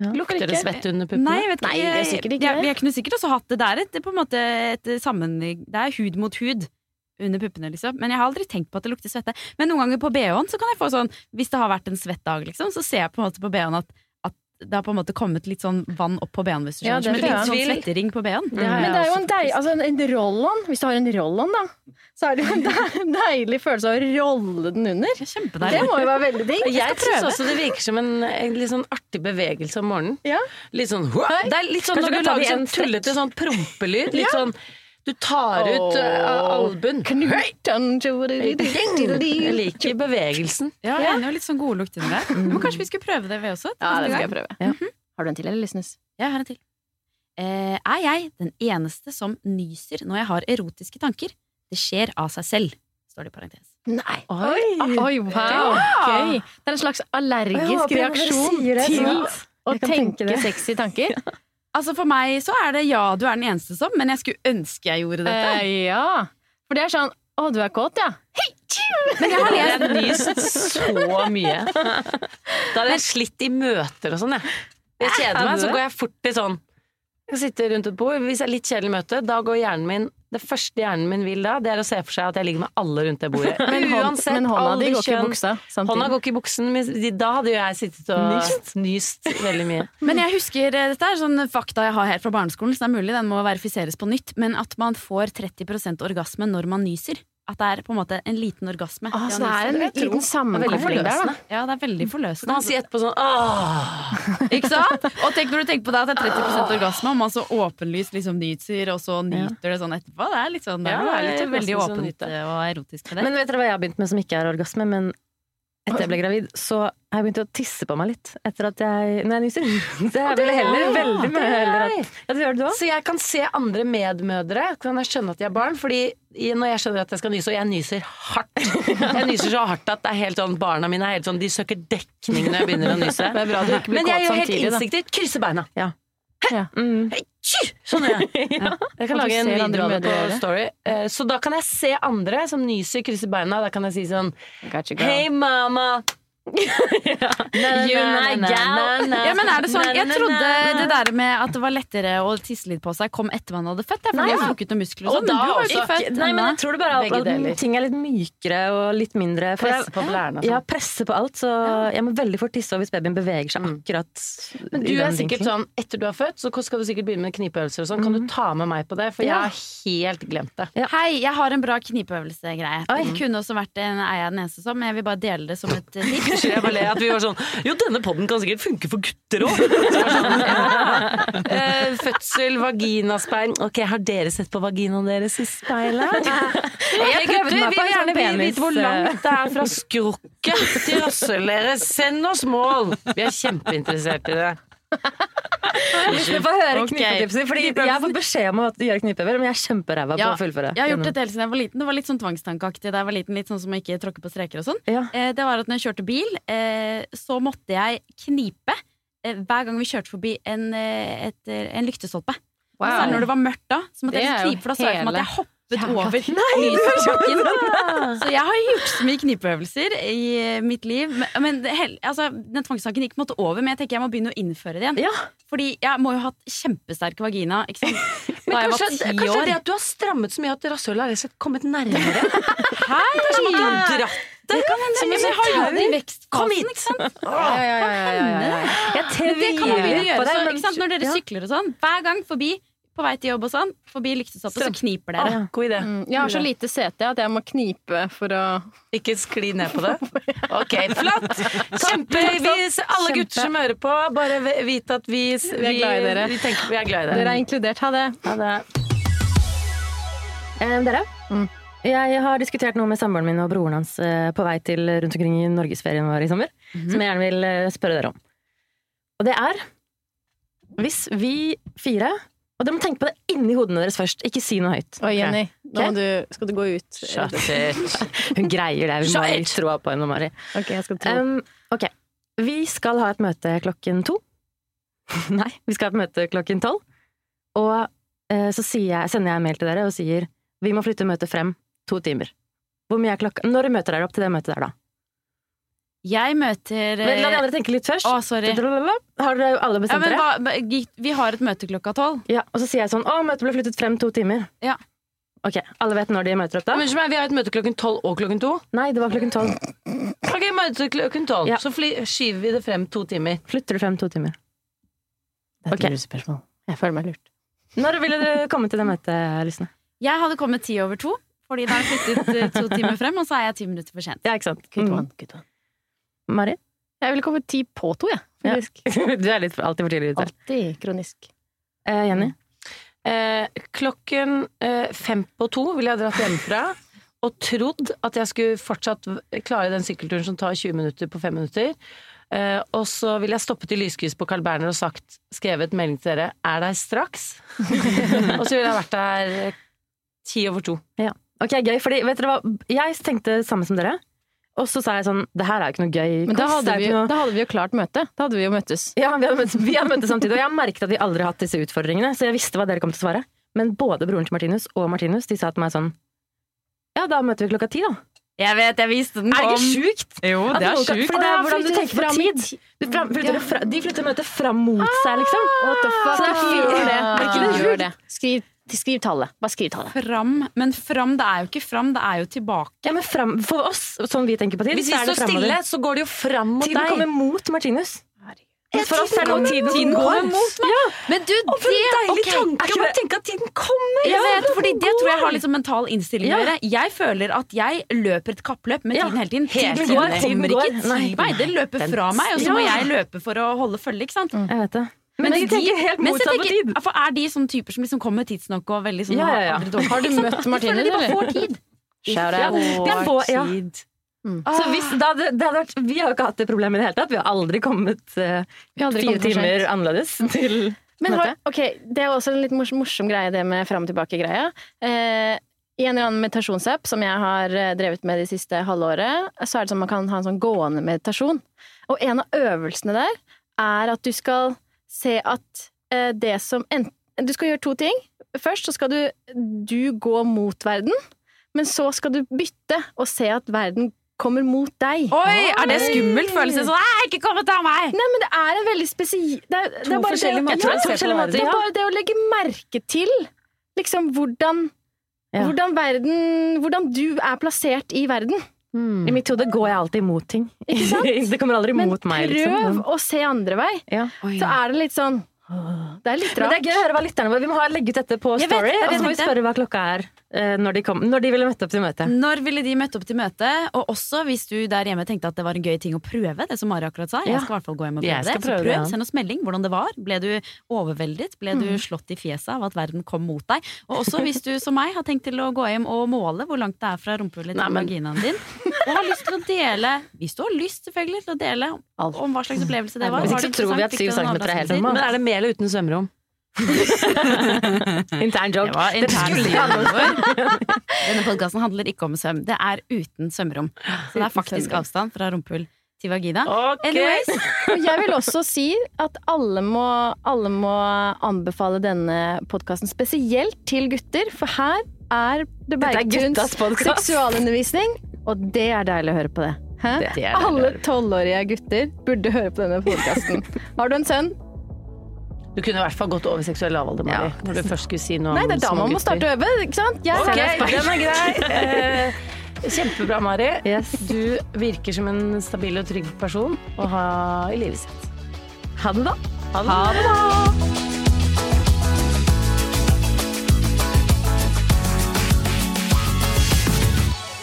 Ja. Lukter det svett under puppene? Nei, jeg vet ikke. Nei, det er sikkert ikke jeg, det. jeg kunne sikkert også hatt det. Det er et, det er på en måte et sammen... Det er hud mot hud under puppene, liksom. Men jeg har aldri tenkt på at det lukter svette. Men noen ganger på BH-en så kan jeg få sånn Hvis det har vært en svett dag, liksom, så ser jeg på en måte på BH-en at, at det har på en måte kommet litt sånn vann opp på BH-en, hvis du Ja, det Som en litt sånn svettering på BH-en. Ja, har Men det er jo en, deilig altså en, en roll-on. Hvis du har en roll-on, da, så er det jo en de- deilig følelse av å rolle den under. Det Kjempedeilig. må jo være veldig digg. Jeg syns også det virker som en, en litt sånn artig bevegelse om morgenen. Ja. Litt sånn Det er litt sånn Kanskje når du lager sånn en tullete sånn prompelyd. Litt sånn Du tar ut uh, albuen. Jeg liker bevegelsen. Ja, jeg er enig, litt sånn godlukt inni der. Men kanskje vi skulle prøve det, vi også? Ja, det skal jeg prøve. Ja. Har du en til, eller, Lysnes? Ja, Jeg har en til. Eh, er jeg den eneste som nyser når jeg har erotiske tanker? Det skjer av seg selv, står det i parentes. Nei. Oi. Oi, wow. Gøy. Det er en slags allergisk reaksjon til sånn å tenke tenke sexy tanker. Altså For meg så er det ja, du er den eneste som, men jeg skulle ønske jeg gjorde dette. Eh, ja. For det er sånn Å, du er kåt, ja. Men jeg har lest nyst så mye. Da hadde jeg slitt i møter og sånn, jeg. Jeg kjeder meg, så går jeg fort til sånn Jeg sitter rundt et bord. Hvis det er litt kjedelig møte, da går hjernen min Det første hjernen min vil da, det er å se for seg at jeg ligger med alle rundt det bordet. Men, Uansett, men hånda di går ikke i buksa samtidig. Hånda går ikke i buksen, men da hadde jo jeg sittet og nyst, veldig mye. Men jeg husker, eh, dette er sånn fakta jeg har her fra barneskolen, så det er mulig den må verifiseres på nytt, men at man får 30% orgasme når man nyser. At det er på en måte en liten orgasme. Ah, Det så det er en liten sammenkobling der, da. Ja, det er veldig Så kan forløsende. han si etterpå sånn Åh! Ikke sant? Og tenk når du tenker på det at det er 30 orgasme, og man så åpenlyst liksom nyter, og så nyter det sånn etterpå. Det er litt sånn, det Ja, er det er litt veldig orgasme som åpent nyter. og erotisk med det. Men vet dere hva jeg har begynt med som ikke er orgasme? Men etter jeg ble gravid, så har jeg begynt å tisse på meg litt. Etter at jeg Når jeg nyser. Så jeg vil heller veldig mye heller at Ja, det gjør du òg? Så jeg kan se andre medmødre, kan jeg skjønne at de har barn. Fordi når jeg skjønner at jeg skal nyse, og jeg nyser hardt Jeg nyser så hardt at det er helt sånn, barna mine er helt sånn, de søker dekning når jeg begynner å nyse. Er Men jeg gjør helt instinktivt krysser beina. Ja. Ja. Mm. Sånn gjør jeg. Jeg kan lage en video av det på. Story. Eh, Så da kan jeg se andre som nyser, krysser beina. Da kan jeg si sånn Hei, mamma! You my gal. Ja, men er det sånn, Jeg trodde det der med at det var lettere å tisse litt på seg, kom etter man hadde født. Jeg, fordi jeg ja. har noen muskler og sånn. Men du har ikke født Nei, men jeg tror det bare at ting er litt mykere og litt mindre. Presse på blærene jeg, sånn. ja, presse på alt, så jeg må veldig fort tisse hvis babyen beveger seg akkurat Men du er sikkert sånn, etter du har født, så skal du sikkert begynne med knipeøvelser og sånn. Kan du ta med meg på det? For jeg har helt glemt det. Hei, jeg har en bra knipeøvelsegreie. Det kunne også vært en er jeg den eneste som, men jeg vil bare dele det som et tips. Jeg bare le at vi var sånn Jo, denne podden kan sikkert funke for gutter òg! Sånn, ja. Eh, Fødsel, vaginaspeil. Ok, har dere sett på vaginaen deres i speilet? Jeg prøvde meg på en sånn vil vet vite hvor langt det er fra skrukket til rasshølet deres. Send oss mål! Vi er kjempeinteressert i det. Du får høre Ok. knipetipser, fordi jeg fått beskjed om å gjøre knipeøver, men jeg er kjemperæva på å fullføre. Jeg har gjort dette helt siden jeg var liten. Det var litt sånn tvangstankeaktig da jeg var liten. Litt sånn som å ikke tråkke på streker og sånn. Ja. Eh, det var at når jeg kjørte bil, eh, så måtte jeg knipe eh, hver gang vi kjørte forbi en, eh, et, eh, en lyktestolpe. Wow. Særlig når det var mørkt da, så måtte jeg er knipe, for da så jeg for meg at jeg hoppet Jævla over på. Så jeg har gjort så mye knipeøvelser i mitt liv. Men, men det altså, den tvangssaken gikk på en måte over, men jeg tenker jeg må begynne å innføre det igjen. Ja. Fordi jeg må jo ha hatt kjempesterk vagina ikke sant? Da jeg var kanskje, ti kanskje år. det at du har strammet så mye at rasshølet har kommet nærmere? Hei! At du har dratt det. kan hende. Som Jeg har gjort i vekstfasen, Kom hit! ikke sant? Ja, ja, ja, ja, ja, ja, ja. Jeg man tviler på sant? Når dere sykler og sånn, hver gang forbi på vei til jobb og sånn, forbi lyktestoppet, så kniper dere. Ah, god idé. Mm, Jeg har så lite sete at jeg må knipe for å Ikke skli ned på det? Ok, flott! Kjempe! Vi, alle gutter som hører på, bare vite at vi, vi, er glad i dere. Vi, tenker, vi er glad i dere. Dere er inkludert. Ha det. Ha det. Eh, dere, Mm. jeg har diskutert noe med samboeren min og broren hans eh, på vei til rundt omkring i norgesferien vår i sommer, Mhm. som jeg gjerne vil eh, spørre dere om. Og det er hvis vi fire Og dere må tenke på det inni hodene deres først, ikke si noe høyt. Oi, Jenny, nå må du, skal du gå ut. Hun greier det. Vi må ha litt troa på henne, Mari. Ok, jeg skal tro. Um, ok. Vi skal ha et møte klokken to. Nei, vi skal ha et møte klokken tolv. Og uh, så jeg, sender jeg en mail til dere og sier vi må flytte møtet frem to timer. Hvor mye er klokka? Når møter dere opp til det møtet der, da? Jeg møter Men la de eh, andre tenke litt først. Å, sorry. Har dere alle Ja, bestemt men dere? hva, vi har et møte klokka tolv. Ja, og så sier jeg sånn å, møtet ble flyttet frem to timer. Ja. Ok, alle vet når de møter opp da? Men unnskyld meg, Vi har et møte klokken tolv og klokken to. Nei, det var klokken tolv. Ok, møte klokken tolv. Ja. Så fly, skyver vi det frem to timer. Flytter du frem to timer. Det er et ok. lurespørsmål. Jeg føler meg lurt. Når ville dere komme til det møtet, Lysne? Jeg hadde kommet ti over to, fordi da har jeg flyttet eh, to timer frem, og så er jeg ti minutter for sent. Ja, ikke sant? Good Mm. one, good one. Mari? Jeg ville kommet ti på to, jeg. Ja. Faktisk. Du er litt alltid for tidlig ute. Alltid kronisk. Eh, Jenny? Eh, klokken eh, fem på to ville jeg dratt hjemmefra og trodd at jeg skulle fortsatt klare den sykkelturen som tar 20 minutter på fem minutter. Eh, og så ville jeg stoppet i lyskryss på Carl Berner og sagt, skrevet melding til dere 'er der straks'. og så ville jeg vært der ti over to. Ok, gøy, fordi vet dere hva? Jeg tenkte det samme som dere. Og så sa jeg sånn, det her er jo ikke noe gøy. Men da hadde, vi, noe... da hadde vi jo klart møte. Da hadde vi jo møttes. Ja, vi hadde møttes, vi hadde møttes samtidig, og jeg merket at vi aldri har hatt disse utfordringene, så jeg visste hva dere kom til å svare. Men både broren til Martinus og Martinus, de sa til meg sånn, ja, da møter vi klokka ti da. Jeg vet, jeg visste den Er det ikke sjukt? Jo, det er sjukt. For det er hvordan du tenker på tid. Du fram, flytter det fra, de flytter møtet fram mot seg, liksom. What the fuck? Så det er fint, det. Er ikke det sjukt? det. Skriv, skriv tallet. Bare skriv tallet. Fram. Men fram, det er jo ikke fram, det er jo tilbake. Ja, men fram, for oss, sånn vi tenker på tid, Hvis vi så er det står stille, så går det jo fram mot Tiden deg. kommer mot Martinus. For oss er det tiden, tiden går mot meg. Men du, Og for en deilig okay. tanke er ikke å bare det- tenke at tiden kommer! Jeg vet, Ja, fordi Det tror jeg har liksom mental innstilling å Ja. gjøre. Jeg føler at jeg løper et kappløp med Ja. tiden hele tiden. Tiden tiden. går, Tiden kommer ikke til meg. Den løper fra meg, og så må jeg løpe for å holde følge. ikke sant? Jeg vet det. Men men, jeg tenker helt motsatt på tid. For Er de sånne typer som liksom kommer tidsnok og veldig sånn Ja, ja, ja. Har du møtt Martine, eller? de får tid. Shout out. de ja. Tid. Så hvis, da, det, det vært, vi har jo ikke hatt det problemet i det hele tatt. Vi har aldri kommet uh, har aldri fire kommet timer annerledes til Men har, okay, Det er også en litt morsom, morsom greie, det med fram og tilbake-greia. Eh, I en eller annen meditasjonsapp som jeg har eh, drevet med de siste halvåret, så er det sånn man kan ha en sånn gående meditasjon. Og en av øvelsene der er at du skal se at eh, det som enten Du skal gjøre to ting. Først så skal du, du gå mot verden, men så skal du bytte og se at verden kommer mot deg. Oi, er det skummelt følelse? Sånn, Nei, ikke kom og ta meg! Nei, men det er en veldig spesiell det, det er bare det, måter Ja, å forskjellige måter. Det er bare det å legge merke til liksom hvordan, Ja. hvordan verden Hvordan du er plassert i verden. I mitt hode går jeg alltid mot ting. det kommer aldri Men mot meg. prøv Liksom. å se andre vei. Ja. Så er det litt sånn Det er litt Men rart. det er gøy å høre hva lytterne våre Vi må ha legge ut dette på vet, Story, det er og så må vi spørre hva klokka er eh, når de, kom, når de ville møtt opp til møte. Når ville de møtt opp til møte? Og også hvis du der hjemme tenkte at det var en gøy ting å prøve, det som Mari akkurat sa. Jeg skal i hvert fall gå hjem og prøve det. Prøve prøv, ja. send oss melding hvordan det var. Ble du overveldet? Ble du slått i fjeset av at verden kom mot deg? Og også hvis du som meg har tenkt til å gå hjem og måle hvor langt det er fra rumpehullet til vaginaen din, og har lyst til å dele Hvis du har lyst selvfølgelig til å dele om, hva slags opplevelse det var. Hvis ikke så tror vi at syv centimeter er helt normalt. Men er det med eller uten svømmerom? Intern joke. Det var intern Denne podkasten handler ikke om svøm. Det er uten svømmerom. Så det er faktisk avstand fra rumpehull til vagina. Okay. Anyways, Og jeg vil også si at alle må, alle må anbefale denne podkasten spesielt til gutter, for her er det er Bergtuns seksualundervisning, og det er deilig å høre på det. Hæ? Det det Alle tolvårige gutter burde høre på denne podkasten. Har du en sønn? Du kunne i hvert fall gått over seksuell lavalder, Mari. Når du først skulle si noe Nei, det er da man må starte å øve, ikke sant? Jeg Ok, ser den er grei. Eh, Kjempebra, Mari. Yes. Du virker som en stabil og trygg person å ha i livet sitt. Ha det, da. Ha det, da!